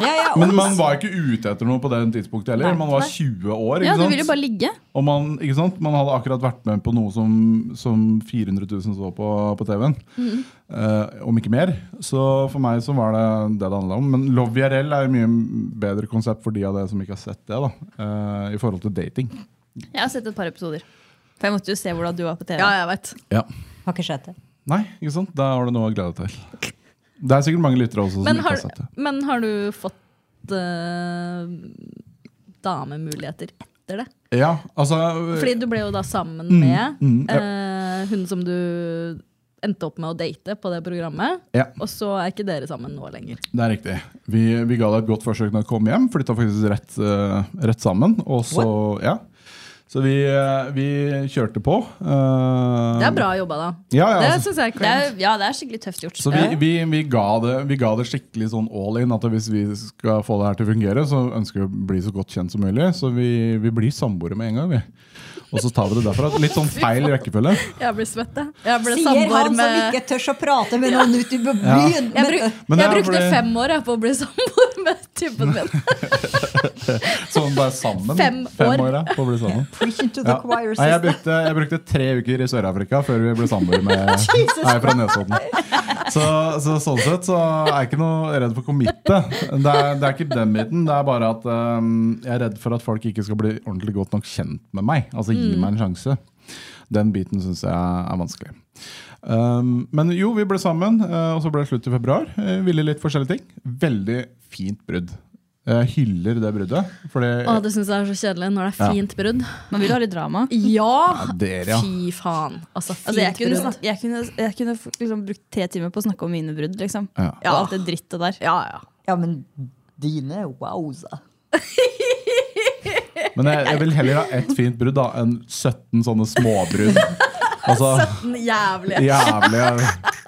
Ja, ja, Men man var ikke ute etter noe på det tidspunktet heller. Man var 20 år. Ja, ikke du sant? vil jo bare ligge. Og man, ikke sant? man hadde akkurat vært med på noe som, som 400 000 så på, på TV-en. Eh, om ikke mer. Så for meg så var det det det handla om. Men Love IRL er jo mye bedre konsept for de av dere som ikke har sett det. da eh, I forhold til dating. Jeg har sett et par episoder. For jeg måtte jo se hvordan du var på TV. Ja, jeg vet. Ja. Har ikke sett det. Nei, ikke sant? Da har du noe å glede deg til. Det er sikkert mange lyttere også som Men ikke har, har sett det. men har du fått uh, damemuligheter etter det? Ja, altså Fordi du ble jo da sammen Mm, med mm, ja. uh, hun som du endte opp med å date på det programmet. Ja. Og så er ikke dere sammen nå lenger. Det er riktig. Vi, vi ga deg et godt forsøk når du kom hjem. Flytta faktisk rett, uh, rett sammen. Og så, ja. Så vi, eh, vi kjørte på. eh, Det er bra jobba, da. Ja, ja, det altså, syns jeg er Det er, ja, det er skikkelig tøft gjort. så vi, vi, vi, ga det, vi ga det skikkelig sånn all in. At hvis vi skal få det her til å fungere, så ønsker vi å bli så godt kjent som mulig. Så vi, vi blir samboere med en gang, vi. Og så tar vi det derfra. Litt sånn feil rekkefølge. Jeg blir svett, jeg. Ble Sier samboer han som ikke tør å prate med noen ute Ja. byen. Jeg, bruk, jeg brukte fordi- fem år jeg, på å bli samboer med typen min. Sånn bare sammen. Fem år. år på å bli sammen. Ja. Nei, jeg, brukte, jeg brukte tre uker i Sør-Afrika før vi ble sammen med ei fra Nesodden. Så, så sånn sett så er jeg ikke noe redd for å committe. Det er, det er ikke den biten. Det er bare at um, jeg er redd for at folk ikke skal bli ordentlig godt nok kjent med meg. Altså gi meg en sjanse. Den biten syns jeg er vanskelig. Um, men jo, vi ble sammen, uh, og så ble det slutt i februar. Uh, ville litt forskjellige ting. Veldig fint brudd. Jeg hyller det bruddet. Fordi Å, det syns jeg er så kjedelig når det er Ja. fint brudd. Man vil ha litt drama. Ja! dere, ja. Fy faen. Altså, fint Altså, jeg, kunne brudd. jeg kunne, jeg kunne liksom brukt tre timer på å snakke om mine brudd. Liksom. Ja. Og alt det drittet der. Ja, ja. Ja, men dine wowza. Men jeg, jeg vil heller ha ett fint brudd da enn 17 sånne småbrudd. Altså, Den jævlige.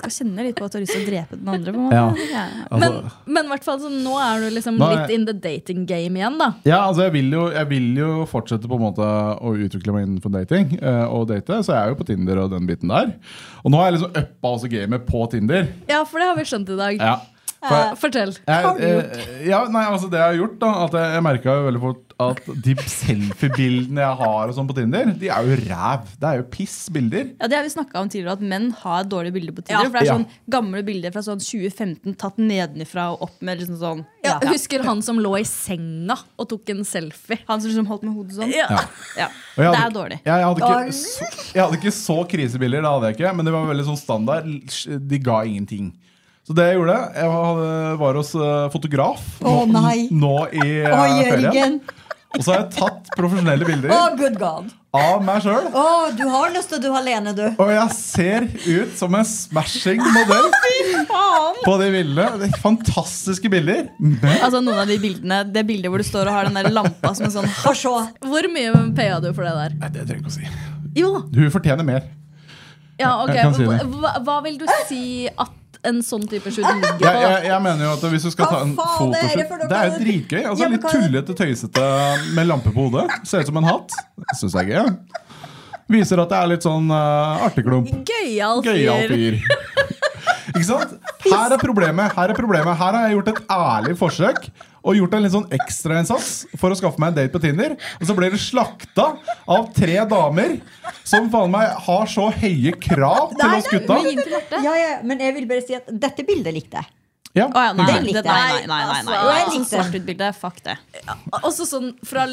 jævlig Skal kjenne litt på at du har lyst til å drepe den andre. På en måte. Ja. Ja. altså, Men, men hvert fall, nå er du liksom Nå litt in the dating game igjen, da. ja, altså jeg, vil jo, jeg vil jo fortsette på en måte å utvikle meg innenfor dating. uh, og date, Så jeg er jo på Tinder og den biten der. Og nå har jeg liksom uppa også gamet på Tinder. Ja, for det har vi skjønt i dag. Ja. For, Fortell. jeg, har du gjort? eh, ja, nei, altså Det jeg har gjort, da At jeg, jeg merka veldig fort at de selfie-bildene jeg har og sånn på Tinder, de er jo ræv. Det er jo piss bilder. Ja, det har vi snakket om tidligere, at menn har dårlige bilder på Tinder. Ja. For det er Ja. sånn gamle bilder fra sånn 2015 tatt nedenifra og opp med liksom sånn Ja, Ja. Husker han som lå i senga og tok en selfie? Han som liksom holdt med hodet sånn. Ja. Ja. Og jeg Det er dårlig. Jeg, jeg, hadde ikke så, jeg hadde ikke så krisebilder, det hadde jeg ikke, men det var veldig sånn standard. De ga ingenting. Så det jeg gjorde, jeg var hos eh, fotograf oh, nei. nå i uh, ferien. Og så har jeg tatt profesjonelle bilder God! av meg sjøl. Å, du har lyst til å du alene, du. Og jeg ser ut som en smashing modell på de bildene. Det fantastiske bilder. Men Altså noen av de bildene Det bildet hvor du står og har den der lampa som en sånn. Hvor mye paya du for det der? Nei, det trenger jeg ikke å si. Jo, Du fortjener mer. ja, ok. Si. Hva, hva vil du si at en sånn type shoot ligger på? Jeg, jeg, jeg mener jo at Hvis du skal ta en er fotoshoot? Det er jo dritgøy. Altså, litt tullete, tøysete med lampe på hodet. Ser ut som en hatt. Syns jeg er gøy. Viser at det er litt sånn uh, artigklump. Gøyal fyr. Ikke sant? Her er problemet. Her er problemet Her har jeg gjort et ærlig forsøk og gjort en litt sånn ekstrainnsats for å skaffe meg en date på Tinder. Og så ble det slakta av tre damer som faen meg har så høye krav til oss gutta. Ja, ja, men jeg vil bare si at dette bildet likte jeg. Ja, Oh, ja, nei, det, likte nei, jeg. nei, nei, nei, nei. Altså, jeg Sånn svart-hvitt-bilde, fuck det. Også sånn fra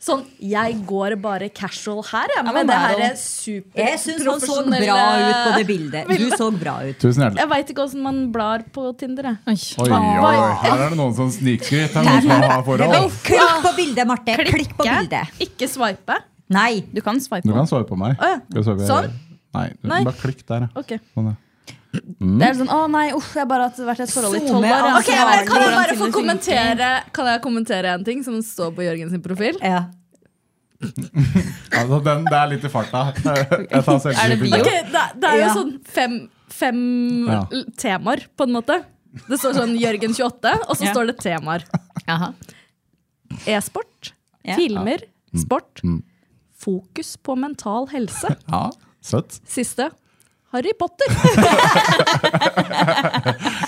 sånn Jeg går bare casual her, jeg, men med det det er her jo- Jeg syns han så bra ut på det bildet. Du så bra ut. Tusen hjertelig. Jeg veit ikke åssen man blar på Tinder. Jeg. Oi, oi, oi. Her er det noen som snikskryter. Her er noen som har forhold. Klikk på bildet, Marte. Klikk på bildet. Ikke swipe. Nei. Du kan swipe Du på. kan meg. Oh, ja. Sånn? Nei, du- Nei. bare klikk der, ja. Ok. Sånn, ja. Det er sånn, å nei, uff, jeg bare har vært i et forhold i tolv år. Ok, men Kan jeg bare få kommentere Kan jeg kommentere en ting som står på Jørgen sin profil? Ja. Altså, den, det er litt i farta. Jeg tar selv Er det det, det er jo Ja. sånn fem, fem Ja. temaer, på en måte. Det står sånn Jørgen 28, og så Ja. står det temaer. E-sport, Ja. filmer, sport. Mm. Fokus på mental helse. Ja, søtt. Siste Harry Potter.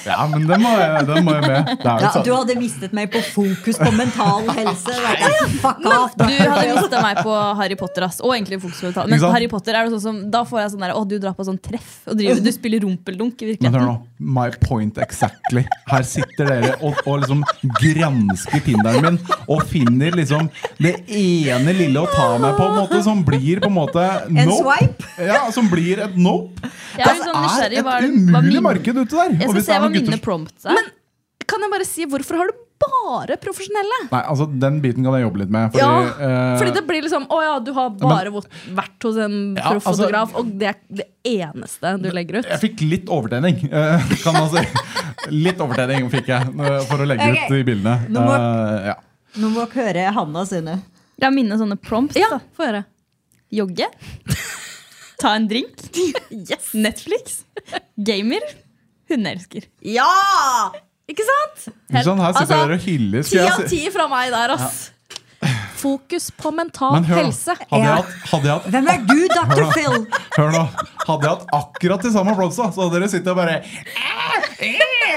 Ja, men den må jeg, den må jeg med. Det er jo Ja, sånn. du hadde mistet meg på fokus på mental helse. Ja, ja. Fuck off. Du hadde mista meg på Harry Potter. Ass. Og egentlig fokus på mental. Men Harry Potter er det sånn som, da får jeg sånn der, å, du drar på sånn treff og driver, du spiller rumpeldunk i Men hør nå, my point exactly. Her sitter dere og, og liksom gransker Tinderen min og finner liksom det ene lille å ta meg på, en måte, som blir på en måte En nope. swipe? Ja, som blir et nope. Er litt sånn Det er et var, umulig marked ute der. Jeg skal se hva mine prompts er. Kan jeg bare si, hvorfor har du bare profesjonelle? Nei, altså Den biten kan jeg jobbe litt med. Fordi, Ja, eh, fordi det blir liksom Å ja, du har bare men, vært hos en Ja, altså- og det er det eneste du legger ut. Jeg fikk litt overtenning, eh, kan man si. Litt overtenning fikk jeg eh, for å legge okay. ut de bildene. Nå må- Eh, ja. Nå må dere høre Hanna sine. Det er mine sånne prompts. Ja, få høre. Jogge. Ta en drink. Netflix. Gamer. Hundeelsker. Ja! Ikke sant? Helt, sånn Her sitter Altså, dere og hyller. Ti av ti fra meg der, ass. Fokus på mental Men hør, helse. hadde jeg hatt, hadde jeg hatt Hvem er du, Dr. Phil? Hør nå, Hadde jeg hatt akkurat de samme blomsta, så hadde dere sittet og bare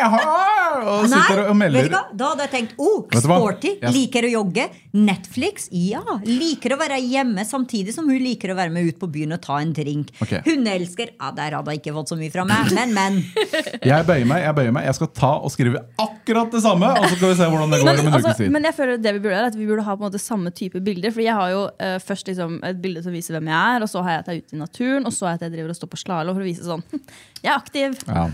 Og sitter og vet du hva? Da hadde jeg tenkt oh, sporty, Jeg- liker å jogge. Netflix, ja. Liker å være hjemme samtidig som hun liker å være med ut på byen og ta en drink. Hun Hundeelsker. Ja, der hadde jeg ikke fått så mye fra meg, men, men. Jeg bøyer meg, jeg bøyer meg Jeg skal ta og skrive akkurat det samme, og så skal vi se hvordan det går Men, om en altså, ukes tid. men jeg føler det vi burde gjøre er at vi burde ha på en måte samme type bilder. Fordi jeg har jo uh, først liksom et bilde som viser hvem jeg er, og så har jeg at jeg er ute i naturen, og så har jeg at jeg driver og står på slalåm for å vise sånn Jeg er aktiv. Ja.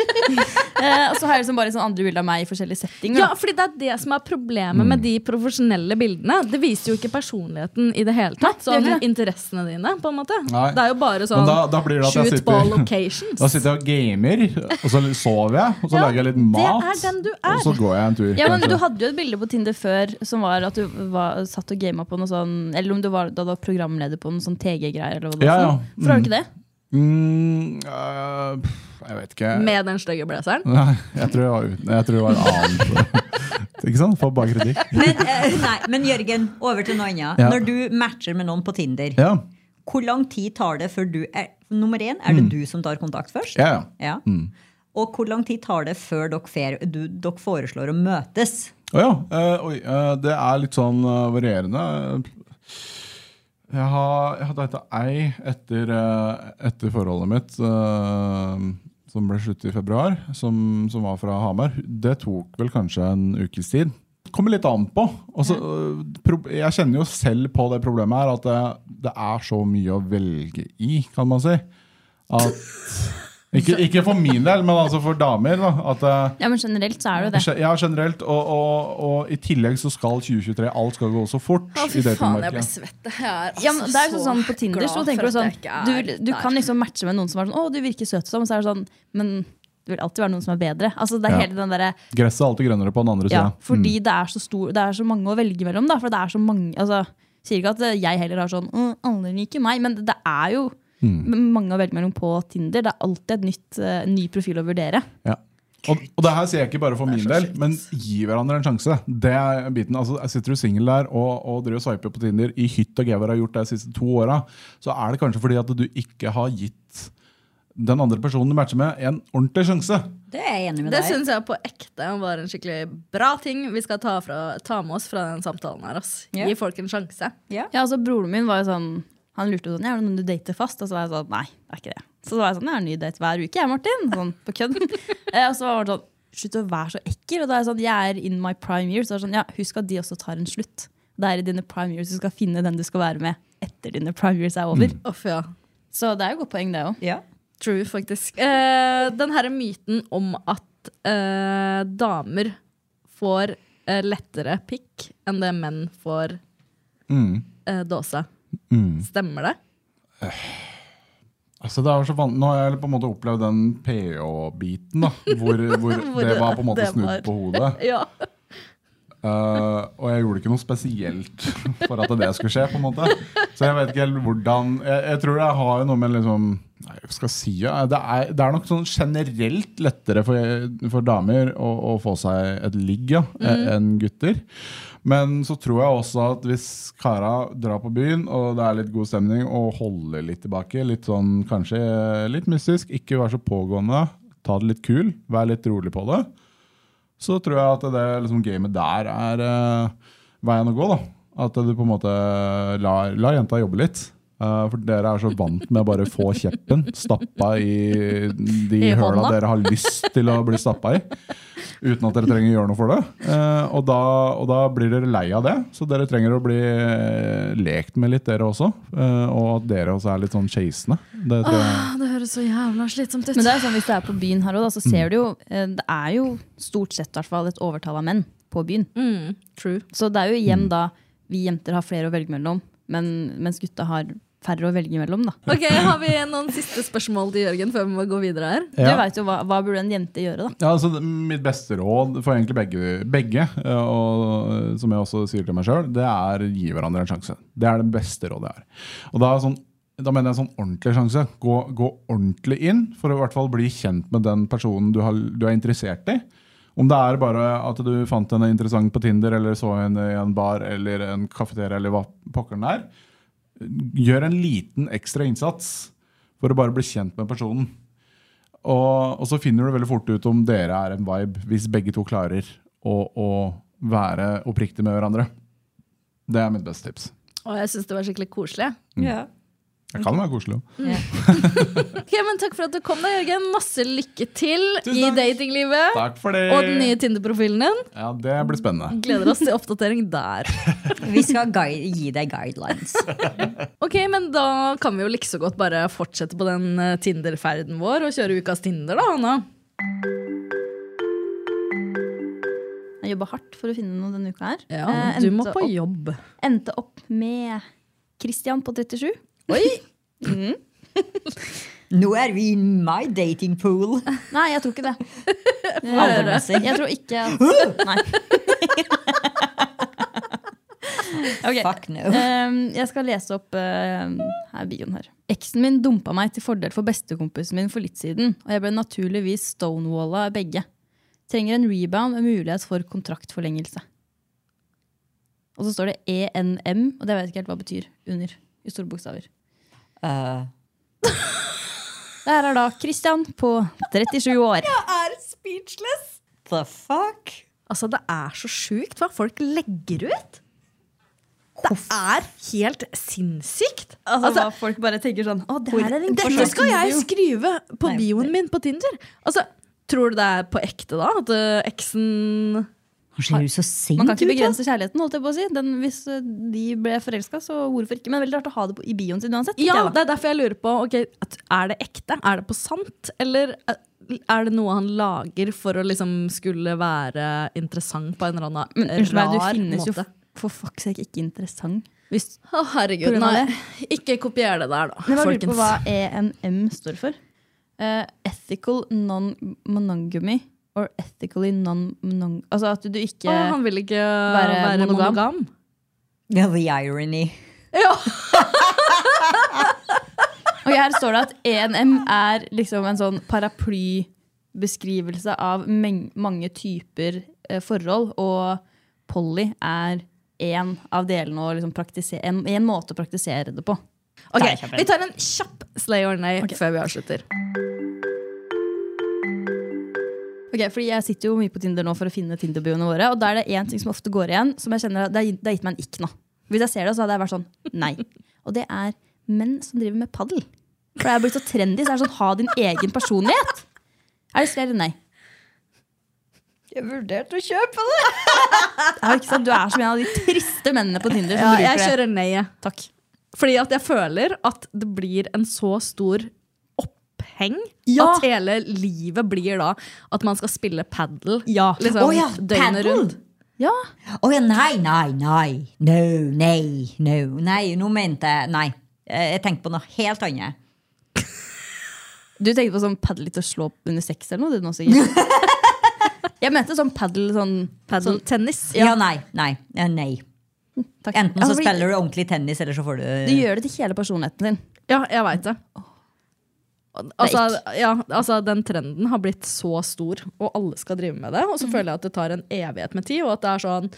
Eh, og så har jeg liksom bare sånn andre bilder av meg i forskjellige settinger. Ja, fordi det er det som er problemet Mm. med de profesjonelle bildene. Det viser jo ikke personligheten i det hele tatt. Nei, det Sånn det. interessene dine, på en måte. Nei. Det er jo bare sånn Men da, da blir det at shoot sitter locations. Da sitter jeg og gamer, og så sover jeg, og så Ja, lager jeg litt det mat. er den du er. Og så går jeg en tur. Ja, men kanskje. Du hadde jo et bilde på Tinder før som var at du var, satt og gama på noe sånn Eller om du var, da du var programleder på noe sånn TG-greier. det Ja, ja. for har du ikke det? Mm, øh, jeg vet ikke. Med den stygge blazeren. Nei, jeg tror det var uten. Jeg tror det var en annen. ikke sant? Får bare kritikk. Men, eh, nei, men Jørgen, over til noe annet. Ja. Når du matcher med noen på Tinder, Ja. hvor lang tid tar det før du er Nummer én, er det du som tar kontakt først? Mm. Ja, ja. Mm. Og hvor lang tid tar det før dere, fer, du, dere foreslår å møtes? Å ja. Uh, oi, uh, det er litt sånn uh, varierende. Jeg har, jeg har data ei etter, eh, etter forholdet mitt, eh, som ble slutt i februar, som, som var fra Hamar. Det tok vel kanskje en ukes tid. Kommer litt an på. Også, eh, jeg kjenner jo selv på det problemet her, at det, det er så mye å velge i, kan man si. At Ikke, ikke for min del, men altså for damer. Da, at eh, Ja, men generelt så er det jo det. Ja, generelt. Og, og, og i tillegg så skal 2023 alt skal gå så fort. Å, i fy faen, jeg ble svett. Jeg er Ja, men altså det er jo sånn På Tinder så tenker du sånn Du, du kan liksom matche med noen som er sånn 'Å, du virker søt', og sånn, så er det sånn Men det vil alltid være noen som er bedre. Altså det er Ja. hele den derre Gresset er alltid grønnere på den andre Ja, fordi fordi det er så stor Det er så mange å velge mellom, da. For det er så mange altså, Sier ikke at jeg heller har sånn «Å, 'Alle liker meg', men det er jo Mm. mange har velge mellom på Tinder. Det er alltid et nytt, eh, ny profil å vurdere. Ja. Og, og det her sier jeg ikke bare for min del, men gi hverandre en sjanse. Det er biten, altså Sitter du singel der og, og driver og sveiper på Tinder i hytt og gevær har gjort det de siste to åra, så er det kanskje fordi at du ikke har gitt den andre personen du matcher med, en ordentlig sjanse. Det er jeg enig med deg. Det syns jeg på ekte var en skikkelig bra ting vi skal ta, fra, ta med oss fra den samtalen her. Ass. Ja. Gi folk en sjanse. Yeah. Ja, altså Broren min var jo sånn Han lurte sånn, ja, er det noen du dater fast? Og så var jeg sånn, nei, det er ikke det. Så da var jeg sånn, jeg har en ny date hver uke, jeg, Martin. Sånn på kødd. Eh, og så var han sånn, slutt å være så ekkel. Og da er jeg sånn, jeg er in my prime years. Er sånn, ja, husk at de også tar en slutt. Det er i dine prime years du skal finne den du skal være med etter dine prime years er over. Uff, ja. Så det er jo godt poeng, det òg. Ja. True, faktisk. Eh, den her myten om at eh, damer får eh, lettere pikk enn det menn får Mm. eh, dåse. Mm. Stemmer det? Altså, det er så van Nå har jeg på en måte opplevd den PH-biten. Hvor, hvor, det var på en måte snudd var- på hodet. Ja. Uh, og jeg gjorde ikke noe spesielt for at det skulle skje. på en måte Så jeg vet ikke helt hvordan Jeg, jeg tror jeg har noe med liksom Nei, hva skal jeg si? Ja? Det, er, det er nok sånn generelt lettere for, for damer å, å få seg et ligg ja, Mm. enn gutter. Men så tror jeg også at hvis kara drar på byen, og det er litt god stemning, og holder litt tilbake, litt sånn kanskje litt mystisk, ikke være så pågående, ta det litt kul, være litt rolig på det, så tror jeg at det liksom, gamet der er uh, veien å gå. da. At du på en måte lar, lar jenta jobbe litt. Eh, for dere er så vant med å bare få kjeppen stappa i de I høla hånda. dere har lyst til å bli stappa i. Uten at dere trenger å gjøre noe for det. Uh, og, da, og da blir dere lei av det. Så dere trenger å bli eh, lekt med litt, dere også. Uh, og at dere også er litt sånn chasende. Det. Ah, det høres så jævla slitsomt ut. Men det er sånn, hvis du er på byen her også, så ser du jo Det er jo stort sett hvert fall et overtall av menn på byen. Mm, true. Så det er jo igjen da vi jenter har flere å velge mellom, men, mens gutta har færre å velge mellom. da. Ok, Har vi noen siste spørsmål til Jørgen før vi må gå videre her? Du vet jo hva, hva burde en jente gjøre, da? Ja, altså, mitt beste råd for egentlig begge, begge eh, og som jeg også sier til meg sjøl, det er gi hverandre en sjanse. Det er det beste rådet jeg har. Og da, er sånn, da mener jeg en sånn ordentlig sjanse. Gå, gå ordentlig inn for å i hvert fall bli kjent med den personen du, har, du er interessert i. Om det er bare at du fant henne interessant på Tinder, eller så henne i en bar eller en kafeteria, eller hva pokkeren den er. Gjør en liten ekstra innsats for å bare bli kjent med personen. Og, og så finner du veldig fort ut om dere er en vibe, hvis begge to klarer å, å være oppriktige med hverandre. Det er mitt beste tips. Og jeg syns det var skikkelig koselig. Ja. Det kan være koselig òg. Ok, men Takk for at du kom, da, Jørgen. Masse lykke til i datinglivet. Takk for det. Og den nye Tinder-profilen din. Ja, Det blir spennende. Gleder oss til oppdatering der. Vi skal guide, gi deg guidelines. Ok, men Da kan vi jo like så godt bare fortsette på den eh, Tinder-ferden vår og kjøre ukas Tinder, da, Anna. Jeg jobba hardt for å finne noe denne uka her. Ja, Eh, Du må på opp- jobb. Endte opp med Christian på 37. Oi! Nå er vi i my dating pool. Nei, jeg tror ikke det. Aldermessig. Jeg tror ikke at Nei. Okay. Fuck no. ehm, jeg skal lese opp eh, her er bioen her. Eksen min dumpa meg til fordel for bestekompisen min for litt siden, og jeg ble naturligvis stonewalla av begge. Trenger en rebound med mulighet for kontraktforlengelse. Og så står det ENM, og det vet jeg ikke helt hva det betyr under. I store bokstaver. Uh, Det er da Christian på 37 år. Jeg er speechless. the fuck? Altså, Det er så sjukt hva folk legger ut. Det er helt sinnssykt. Altså, Altså, hva folk bare tenker sånn Å, det er en Dette skal jeg skrive på bioen min på Tinder! Altså, Tror du det er på ekte, da? At eh, eksen Han ser jo så sint Man kan ikke begrense kjærligheten. holdt jeg på å si Den, Hvis eh, de ble forelska, så hvorfor ikke? Men veldig rart å ha det på, i bioen sin uansett. Ja, det er derfor jeg lurer på okay, Er det ekte? Er det på sant? Eller eh, er det noe han lager for å liksom skulle være interessant på en eller annen Men rar meg, du finnes jo måte? for fuck's sake ikke interessant. Hvis, Å, herregud, nei. Ikke kopier det der, da. men jeg lurer på hva ENM står for. Uh, ethical non-monogamy. Or ethically non-monogamy. Altså at du ikke Å, han vil ikke være, være monogam. monogam. Ja, the irony. Ja. Og her står det at ENM er liksom en sånn paraplybeskrivelse av mange typer eh, forhold, og Polly er én av delene å liksom en, en måte å praktisere det på. Ok, Vi tar en kjapp slay or nay okay. før vi avslutter. Ok, fordi Jeg sitter jo mye på Tinder nå for å finne Tinder-bioene våre, og da er det én ting som ofte går igjen, som jeg kjenner at det har gitt- det har gitt meg en ikk nå. Hvis jeg ser det, så hadde jeg vært sånn nei. Og det er menn som driver med padel. For det er blitt så trendy. så er det sånn, Ha din egen personlighet. Er det eller nei? Jeg vurderte å kjøpe det! Ja, ikke sant? Du er som en av de triste mennene på Tinder. som Ja, bruker jeg kjører nei. Takk. Fordi at jeg føler at det blir en så stor oppheng Ja. at hele livet blir da at man skal spille padel Ja. liksom, oh, ja, døgnet rundt. Ja. Oh, ja, nei, nei, nei. No, nei, no. Nei, nå mente jeg Nei. Eh, Jeg tenkte på noe helt annet. Du tenkte på sånn padel til å slå opp under sex eller noe? Du, nå, sikkert. Jeg mente sånn padel, sånn, Padel, sånn tennis. Ja, nei. Nei. Ja, nei. takk. Enten så spiller du ordentlig tennis, eller så får du Du gjør det til hele personligheten din. Ja, jeg veit det. Altså, ja, altså, den trenden har blitt så stor, og alle skal drive med det. Og så føler jeg at det tar en evighet med tid, og at det er sånn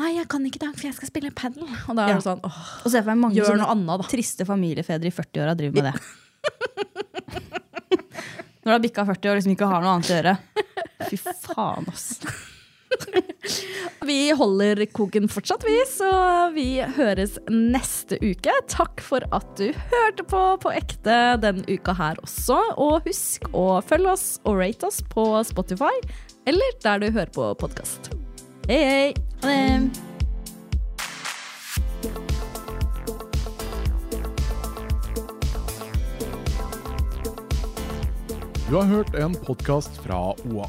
Nei, jeg kan ikke i dag, for jeg skal spille padel. Og da er Ja. det sånn åh, Og så er det mange Gjør noe annet, da. triste familiefedre i 40-åra driver med det. Når du har bikka 40 og liksom ikke har noe annet å gjøre. Fy faen, ass. Vi holder koken fortsatt, vi, så vi høres neste uke. Takk for at du hørte på på ekte denne uka her også. Og husk å følge oss og rate oss på Spotify eller der du hører på podkast. Hei, hei! Ha det. Du har hørt en podkast fra OA.